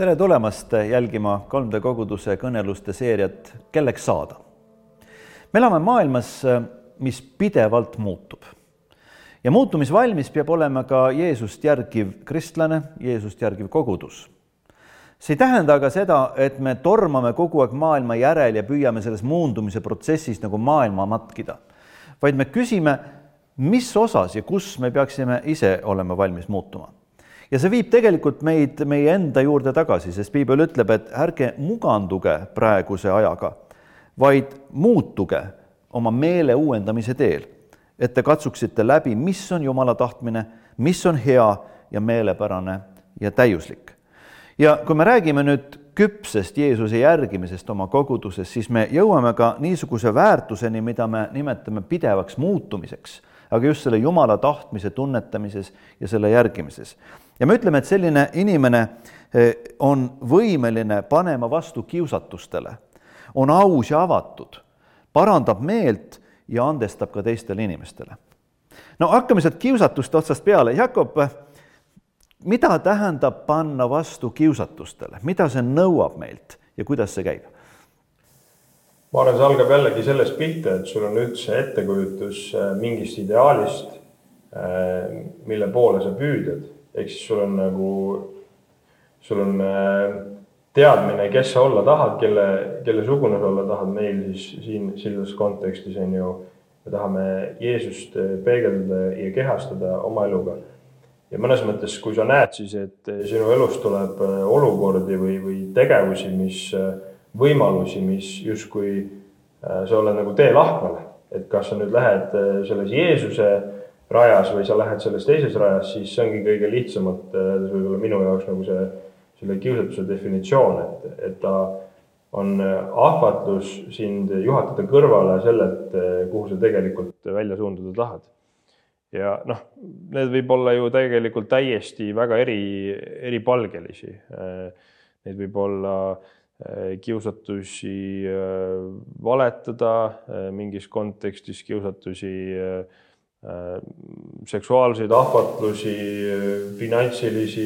tere tulemast jälgima 3D koguduse kõneluste seeriat Kelleks saada. me elame maailmas, mis pidevalt muutub ja muutumisvalmis peab olema ka Jeesust järgiv kristlane, Jeesust järgiv kogudus. see ei tähenda aga seda, et me tormame kogu aeg maailma järel ja püüame selles muundumise protsessis nagu maailma matkida, vaid me küsime, mis osas ja kus me peaksime ise olema valmis muutuma ja see viib tegelikult meid meie enda juurde tagasi, sest piibel ütleb, et ärge muganduge praeguse ajaga, vaid muutuge oma meele uuendamise teel, et te katsuksite läbi, mis on Jumala tahtmine, mis on hea ja meelepärane ja täiuslik. ja kui me räägime nüüd küpsest Jeesuse järgimisest oma koguduses, siis me jõuame ka niisuguse väärtuseni, mida me nimetame pidevaks muutumiseks, aga just selle Jumala tahtmise tunnetamises ja selle järgimises ja me ütleme, et selline inimene eh, on võimeline panema vastu kiusatustele, on aus ja avatud, parandab meelt ja andestab ka teistele inimestele. no hakkame sealt kiusatuste otsast peale, Jakob, mida tähendab panna vastu kiusatustele, mida see nõuab meilt ja kuidas see käib? Ma arvan, see algab jällegi sellest pihta, et sul on üldse ettekujutus eh, mingist ideaalist, eh, mille poole sa püüdled ehk siis sul on nagu, sul on äh, teadmine, kes sa olla tahad, kelle, kelle sugune sa olla tahad, meil siis siin selles kontekstis on ju, me tahame Jeesust äh, peegeldada ja kehastada oma eluga. ja mõnes mõttes, kui sa näed siis, et äh, sinu elus tuleb olukordi või, või tegevusi, mis, võimalusi, mis justkui sa oled nagu teelahkmel, et kas sa nüüd lähed selles Jeesuse rajas või sa lähed selles teises rajas, siis see ongi kõige lihtsamalt öeldes võib-olla minu jaoks nagu see, selle kiusatuse definitsioon, et, et ta on ahvatlus sind juhatada kõrvale sellelt, kuhu sa tegelikult välja suunduda tahad. ja noh, need võib olla ju tegelikult täiesti väga eri, eripalgelisi. Neid võib olla eh, kiusatusi eh, valetada eh, mingis kontekstis, kiusatusi Äh, seksuaalseid ahvatlusi, finantsilisi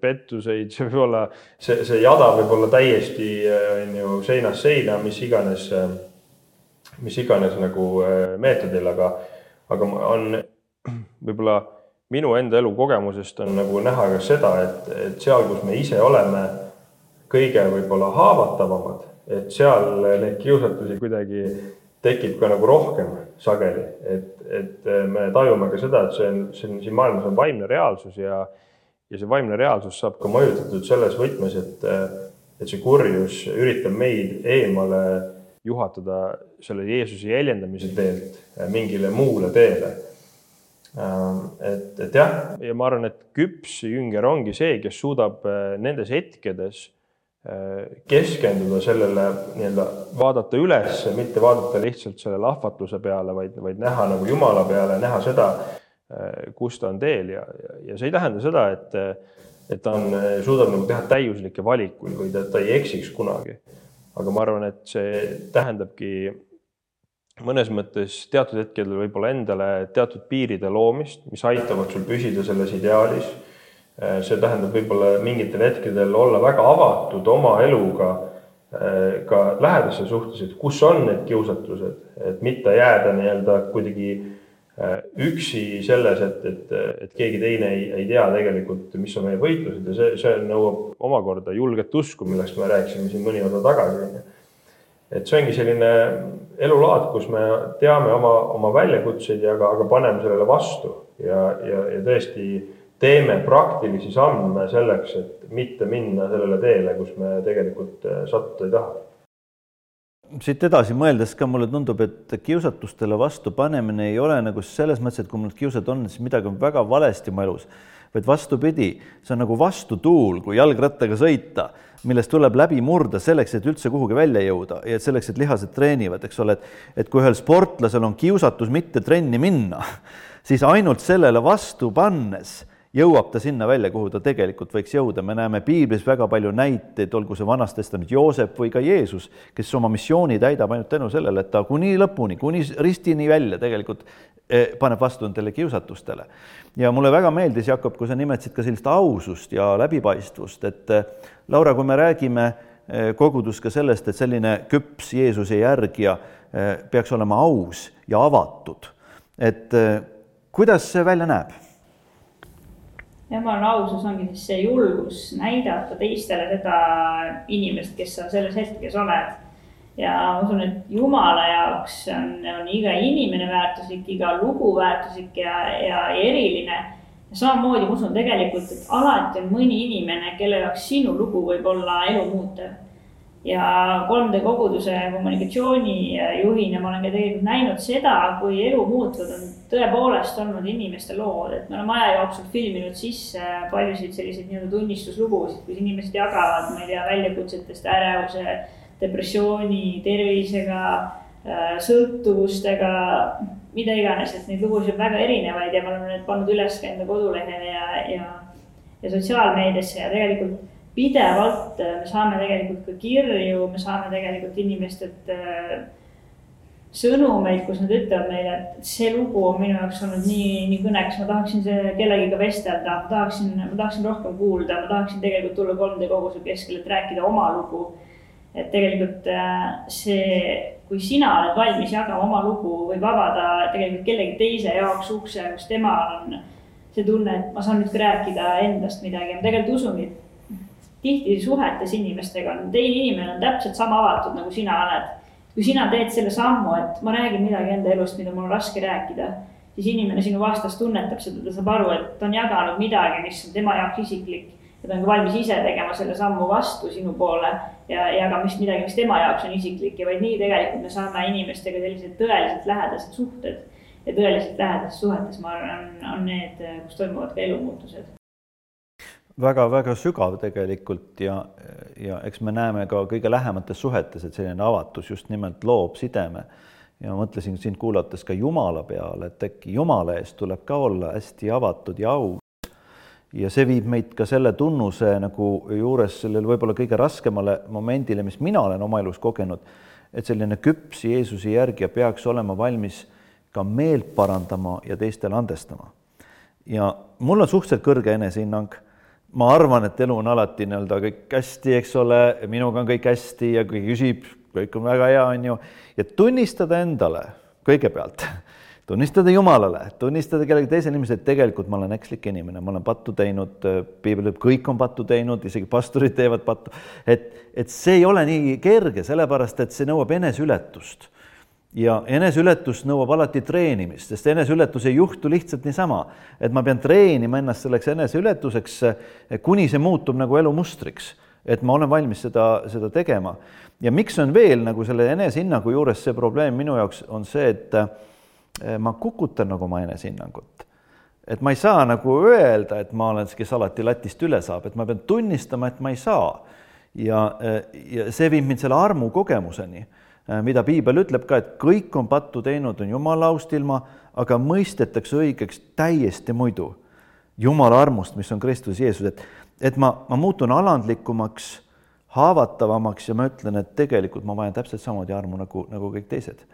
pettuseid, see võib olla, see, see jada võib olla täiesti on ju seinast seina, mis iganes, mis iganes nagu äh, meetodil, aga, aga on võib-olla minu enda elukogemusest on nagu näha ka seda, et, et seal, kus me ise oleme kõige võib-olla haavatavamad, et seal neid kiusatusi kuidagi tekib ka nagu rohkem sageli, et, et äh, me tajume ka seda, et see on, see on siin maailmas on vaimne reaalsus ja, ja see vaimne reaalsus saab ka mõjutatud selles võtmes, et, äh, et see kurjus üritab meid eemale juhatada selle Jeesuse jäljendamise teelt äh, mingile muule teele. et, et jah, ja ma arvan, et küps jünger ongi see, kes suudab nendes hetkedes keskenduda sellele nii-öelda, vaadata üles, mitte vaadata lihtsalt selle lahvatluse peale, vaid, vaid näha nagu Jumala peale, näha seda, kus ta on teel ja, ja see ei tähenda seda, et, et ta on, suudab nagu teha täiuslikke valikuid või ta, ta ei eksiks kunagi. aga ma arvan, et see tähendabki mõnes mõttes teatud hetkedel võib-olla endale teatud piiride loomist, mis aitavad sul püsida selles ideaalis see tähendab võib-olla mingitel hetkedel olla väga avatud oma eluga äh, ka lähedaste suhtes, et kus on need kiusatused, et mitte jääda nii-öelda kuidagi äh, üksi selles, et, et, et keegi teine ei, ei tea tegelikult, mis on meie võitlused ja see, see nõuab omakorda julget usku, millest me rääkisime siin mõni osa tagasi, onju. et see ongi selline elulaad, kus me teame oma, oma väljakutseid ja aga, aga paneme sellele vastu ja, ja, ja tõesti teeme praktilisi samme selleks, et mitte minna sellele teele, kus me tegelikult äh, sattuda ei taha. siit edasi mõeldes ka mulle tundub, et kiusatustele vastu panemine ei ole nagu selles mõttes, et kui mul kiusad on, siis midagi on väga valesti mu elus, vaid vastupidi, see on nagu vastutuul, kui jalgrattaga sõita, millest tuleb läbi murda selleks, et üldse kuhugi välja jõuda ja selleks, et lihased treenivad, eks ole, et et kui ühel sportlasel on kiusatus mitte trenni minna, siis ainult sellele vastu pannes jõuab ta sinna välja, kuhu ta tegelikult võiks jõuda, me näeme piiblis väga palju näiteid, olgu see Vanas Testament Joosep või ka Jeesus, kes oma missiooni täidab ainult tänu sellele, et ta kuni lõpuni, kuni ristini välja tegelikult eh, paneb vastu nendele kiusatustele. ja mulle väga meeldis, Jakob, kui sa nimetasid ka sellist ausust ja läbipaistvust, et eh, Laura, kui me räägime eh, kogudus ka sellest, et selline küps Jeesuse järgija peaks olema aus ja avatud, et kuidas see välja näeb ja ma arvan, ausus ongi siis see julgus näidata teistele seda inimest, kes sa selles hetkes oled. ja ma usun, et Jumala jaoks on, on iga inimene väärtuslik, iga lugu väärtuslik ja, ja eriline. samamoodi ma usun tegelikult, et alati on mõni inimene, kelle jaoks sinu lugu võib olla elu muutev ja 3D koguduse kommunikatsioonijuhina ma olen ka tegelikult näinud seda, kui elu muutvad on tõepoolest olnud inimeste lood, et me oleme aja jooksul filminud sisse paljusid selliseid nii-öelda tunnistuslugusid, kus inimesed jagavad, ma ei tea, väljakutsetest ärevuse, depressiooni, tervisega, äh, sõltuvustega, mida iganes, et neid lugusid on väga erinevaid ja me oleme need pannud üles ka enda kodulehele ja, ja, ja sotsiaalmeediasse. Ja tegelikult pidevalt äh, me saame tegelikult ka kirju, me saame tegelikult inimestelt äh, sõnumeid, kus nad ütlevad meile, et see lugu on minu jaoks olnud nii, nii kõneks, ma tahaksin kellegiga vestelda, ma tahaksin, ma tahaksin rohkem kuulda, ma tahaksin tegelikult tulla 3D koguse keskele, et rääkida oma lugu. et tegelikult äh, see, kui sina oled valmis jagama oma lugu, võib avada tegelikult kellegi teise jaoks ukse, kus temal on see tunne, et ma saan nüüd ka rääkida endast midagi ma tegelikult usungi, et tihti suhetes inimestega on, teine inimene on täpselt sama avatud, nagu sina oled. kui sina teed selle sammu, et ma räägin midagi enda elust, mida mul on raske rääkida, siis inimene sinu vastas tunnetab seda, ta saab aru, et ta on jaganud midagi, mis on tema jaoks isiklik. ja ta on ka valmis ise tegema selle sammu vastu sinu poole ja jagama mis midagi, mis tema jaoks on isiklik ja vaid nii tegelikult me saame inimestega sellised tõeliselt lähedased suhted. ja tõeliselt lähedastes suhetes, ma arvan, on need, kus toimuvad ka elumuutused väga-väga sügav tegelikult ja, ja eks me näeme ka kõige lähemates suhetes, et selline avatus just nimelt loob sideme. ja mõtlesin sind kuulates ka Jumala peale, et äkki Jumala eest tuleb ka olla hästi avatud ja aus. ja see viib meid ka selle tunnuse nagu juures sellele võib-olla kõige raskemale momendile, mis mina olen oma elus kogenud, et selline küps Jeesuse järgija peaks olema valmis ka meelt parandama ja teistele andestama. ja mul on suhteliselt kõrge enesehinnang ma arvan, et elu on alati nii-öelda kõik hästi, eks ole, minuga on kõik hästi ja kui küsib, kõik on väga hea, on ju, ja tunnistada endale kõigepealt, tunnistada Jumalale, tunnistada kellegi teisele inimesele, et tegelikult ma olen ekslik inimene, ma olen pattu teinud, piibel ütleb, kõik on pattu teinud, isegi pastorid teevad pattu, et, et see ei ole nii kerge, sellepärast et see nõuab eneseületust ja eneseületus nõuab alati treenimist, sest eneseületus ei juhtu lihtsalt niisama, et ma pean treenima ennast selleks eneseületuseks, kuni see muutub nagu elumustriks, et ma olen valmis seda, seda tegema. ja miks on veel nagu selle enesehinnangu juures see probleem minu jaoks on see, et eh, ma kukutan nagu oma enesehinnangut. et ma ei saa nagu öelda, et ma olen see, kes alati latist üle saab, et ma pean tunnistama, et ma ei saa. ja, eh, ja see viib mind selle armu kogemuseni Äh, mida piibel ütleb ka, et kõik on pattu teinud, on jumala aust ilma, aga mõistetakse õigeks täiesti muidu jumala armust, mis on Kristus Jeesus, et, et ma, ma muutun alandlikumaks, haavatavamaks ja ma ütlen, et tegelikult ma vajan täpselt samamoodi armu nagu, nagu kõik teised.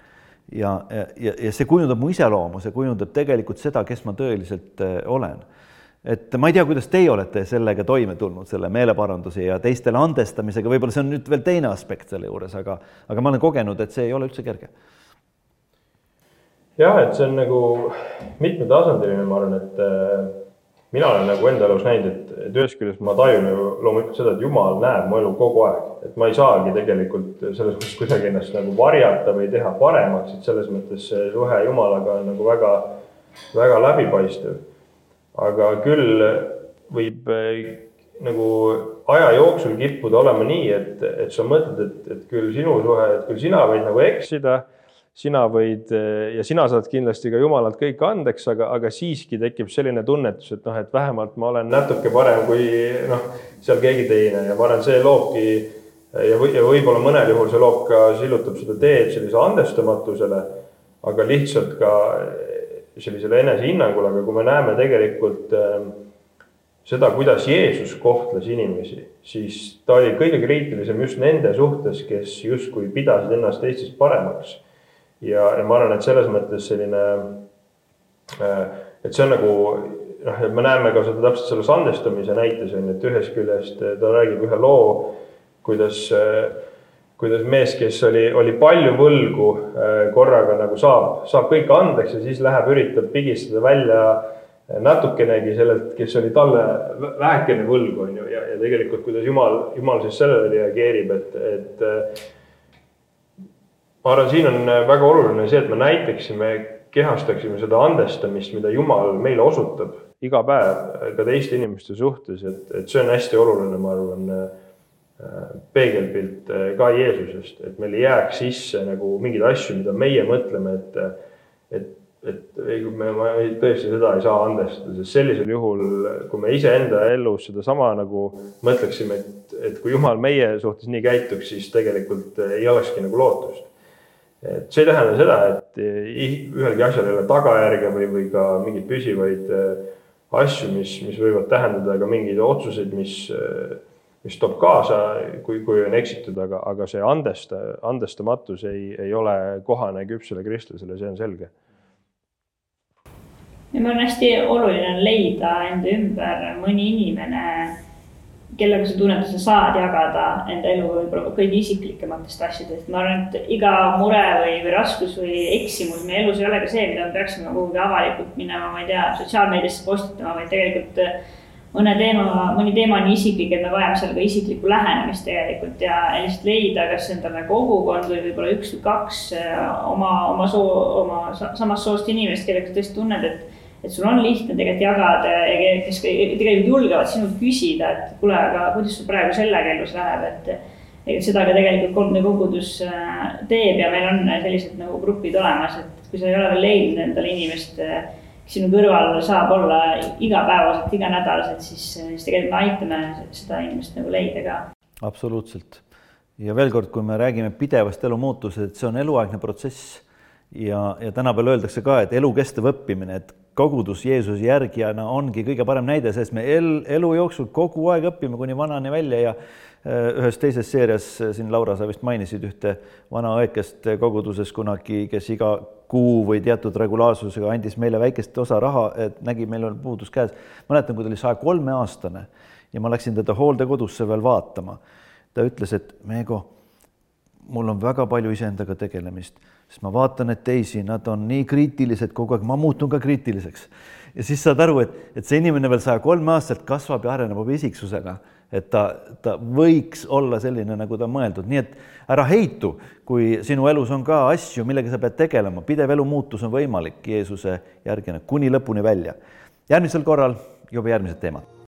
ja, ja, ja see kujundab mu iseloomu, see kujundab tegelikult seda, kes ma tõeliselt äh, olen et ma ei tea, kuidas teie olete sellega toime tulnud, selle meeleparanduse ja teistele andestamisega, võib-olla see on nüüd veel teine aspekt selle juures, aga, aga ma olen kogenud, et see ei ole üldse kerge. jah, et see on nagu mitmetasandiline, ma arvan, et äh, mina olen nagu enda elus näinud, et, et ühest küljest ma tajun ju loomulikult seda, et Jumal näeb mu elu kogu aeg, et ma ei saagi tegelikult selles mõttes kuidagi ennast nagu varjata või teha paremaks, et selles mõttes see suhe Jumalaga on nagu väga, väga läbipaistev aga küll võib äh, nagu aja jooksul kippuda olema nii, et, et sa mõtled, et, et küll sinu suhe, et küll sina võid nagu eksida, sina võid äh, ja sina saad kindlasti ka Jumalalt kõik andeks, aga, aga siiski tekib selline tunnetus, et noh, et vähemalt ma olen natuke parem kui noh, seal keegi teine ja ma arvan, see loobki ja, või, ja võib-olla mõnel juhul see loob ka, sillutab seda teed sellise andestamatusele, aga lihtsalt ka sellisele enesehinnangule, aga kui me näeme tegelikult äh, seda, kuidas Jeesus kohtles inimesi, siis ta oli kõige kriitilisem just nende suhtes, kes justkui pidasid ennast teistest paremaks. ja, ja ma arvan, et selles mõttes selline, äh, et see on nagu noh, et me näeme ka seda täpselt selles andestamise näites on ju, et ühest küljest ta räägib ühe loo, kuidas, kuidas mees, kes oli, oli palju võlgu, korraga nagu saab, saab kõik andeks ja siis läheb, üritab pigistada välja natukenegi sellelt, kes oli talle vähekene võlgu, on ju, ja, ja tegelikult kuidas Jumal, Jumal siis sellele reageerib, et, et ma arvan, siin on väga oluline see, et me näitaksime, kehastaksime seda andestamist, mida Jumal meile osutab iga päev ka teiste inimeste suhtes, et, et see on hästi oluline, ma arvan, peegelpilt ka Jeesusest, et meil ei jääks sisse nagu mingeid asju, mida meie mõtleme, et, et et ei, me, ma tõesti seda ei saa andestada, sest sellisel juhul, kui me iseenda elus sedasama nagu mõtleksime, et, et kui Jumal meie suhtes nii käituks, siis tegelikult ei olekski nagu lootust. et see ei tähenda seda, et ühelgi asjal ei ole tagajärge või, või ka mingeid püsivaid äh, asju, mis, mis võivad tähendada ka mingeid otsuseid, mis, äh, mis toob kaasa, kui, kui on eksitud, aga, aga see andesta, andestamatus ei, ei ole kohane küpsele kristlasele, see on selge ja ma arvan, hästi oluline on leida enda ümber mõni inimene, kellega sa tunned, et sa saad jagada enda elu võib-olla kõige isiklikematest asjadest. ma arvan, et iga mure või, või raskus või eksimus meie elus ei ole ka see, mida me peaksime kuhugi avalikult minema, ma ei tea, sotsiaalmeediasse postitama, vaid tegelikult mõne teema, mõni teema on nii isiklik, et me vajame seal ka isiklikku lähenemist tegelikult ja lihtsalt leida, kas endale kogukond või võib-olla üks või kaks oma, oma soo, oma samast soost inimest, kellega sa tõesti tunned, et et sul on lihtne tegelikult jagada ja kes tegelikult julgevad sinult küsida, et kuule, aga kuidas sul praegu sellega elus läheb, et. et seda ka tegelikult Kolmne kogudus äh, teeb ja meil on sellised nagu grupid olemas, et kui sa ei ole veel leidnud endale inimest, äh, sinu kõrval saab olla igapäevaselt, iganädalaselt, siis, siis tegelikult me aitame seda inimest nagu leida ka. absoluutselt ja veel kord, kui me räägime pidevast elu muutusest, see on eluaegne protsess ja, ja tänapäeval öeldakse ka, et elukestev õppimine, et kogudus Jeesuse järgijana ongi kõige parem näide, sest me el, elu jooksul kogu aeg õpime kuni vanani välja ja äh, ühes teises seerias äh, siin, Laura, sa vist mainisid ühte vana õekest koguduses kunagi, kes iga kuu või teatud regulaarsusega andis meile väikest osa raha, et nägi, meil on puudus käes. mäletan, kui ta oli saja kolme aastane ja ma läksin teda hooldekodusse veel vaatama. ta ütles, et Meego, mul on väga palju iseendaga tegelemist sest ma vaatan, et teisi, nad on nii kriitilised kogu aeg, ma muutun ka kriitiliseks. ja siis saad aru, et, et see inimene veel saja kolme aastaselt kasvab ja areneb oma isiksusega, et ta, ta võiks olla selline, nagu ta on mõeldud, nii et ära heitu, kui sinu elus on ka asju, millega sa pead tegelema, pidev elu muutus on võimalik Jeesuse järgina kuni lõpuni välja. järgmisel korral juba järgmised teemad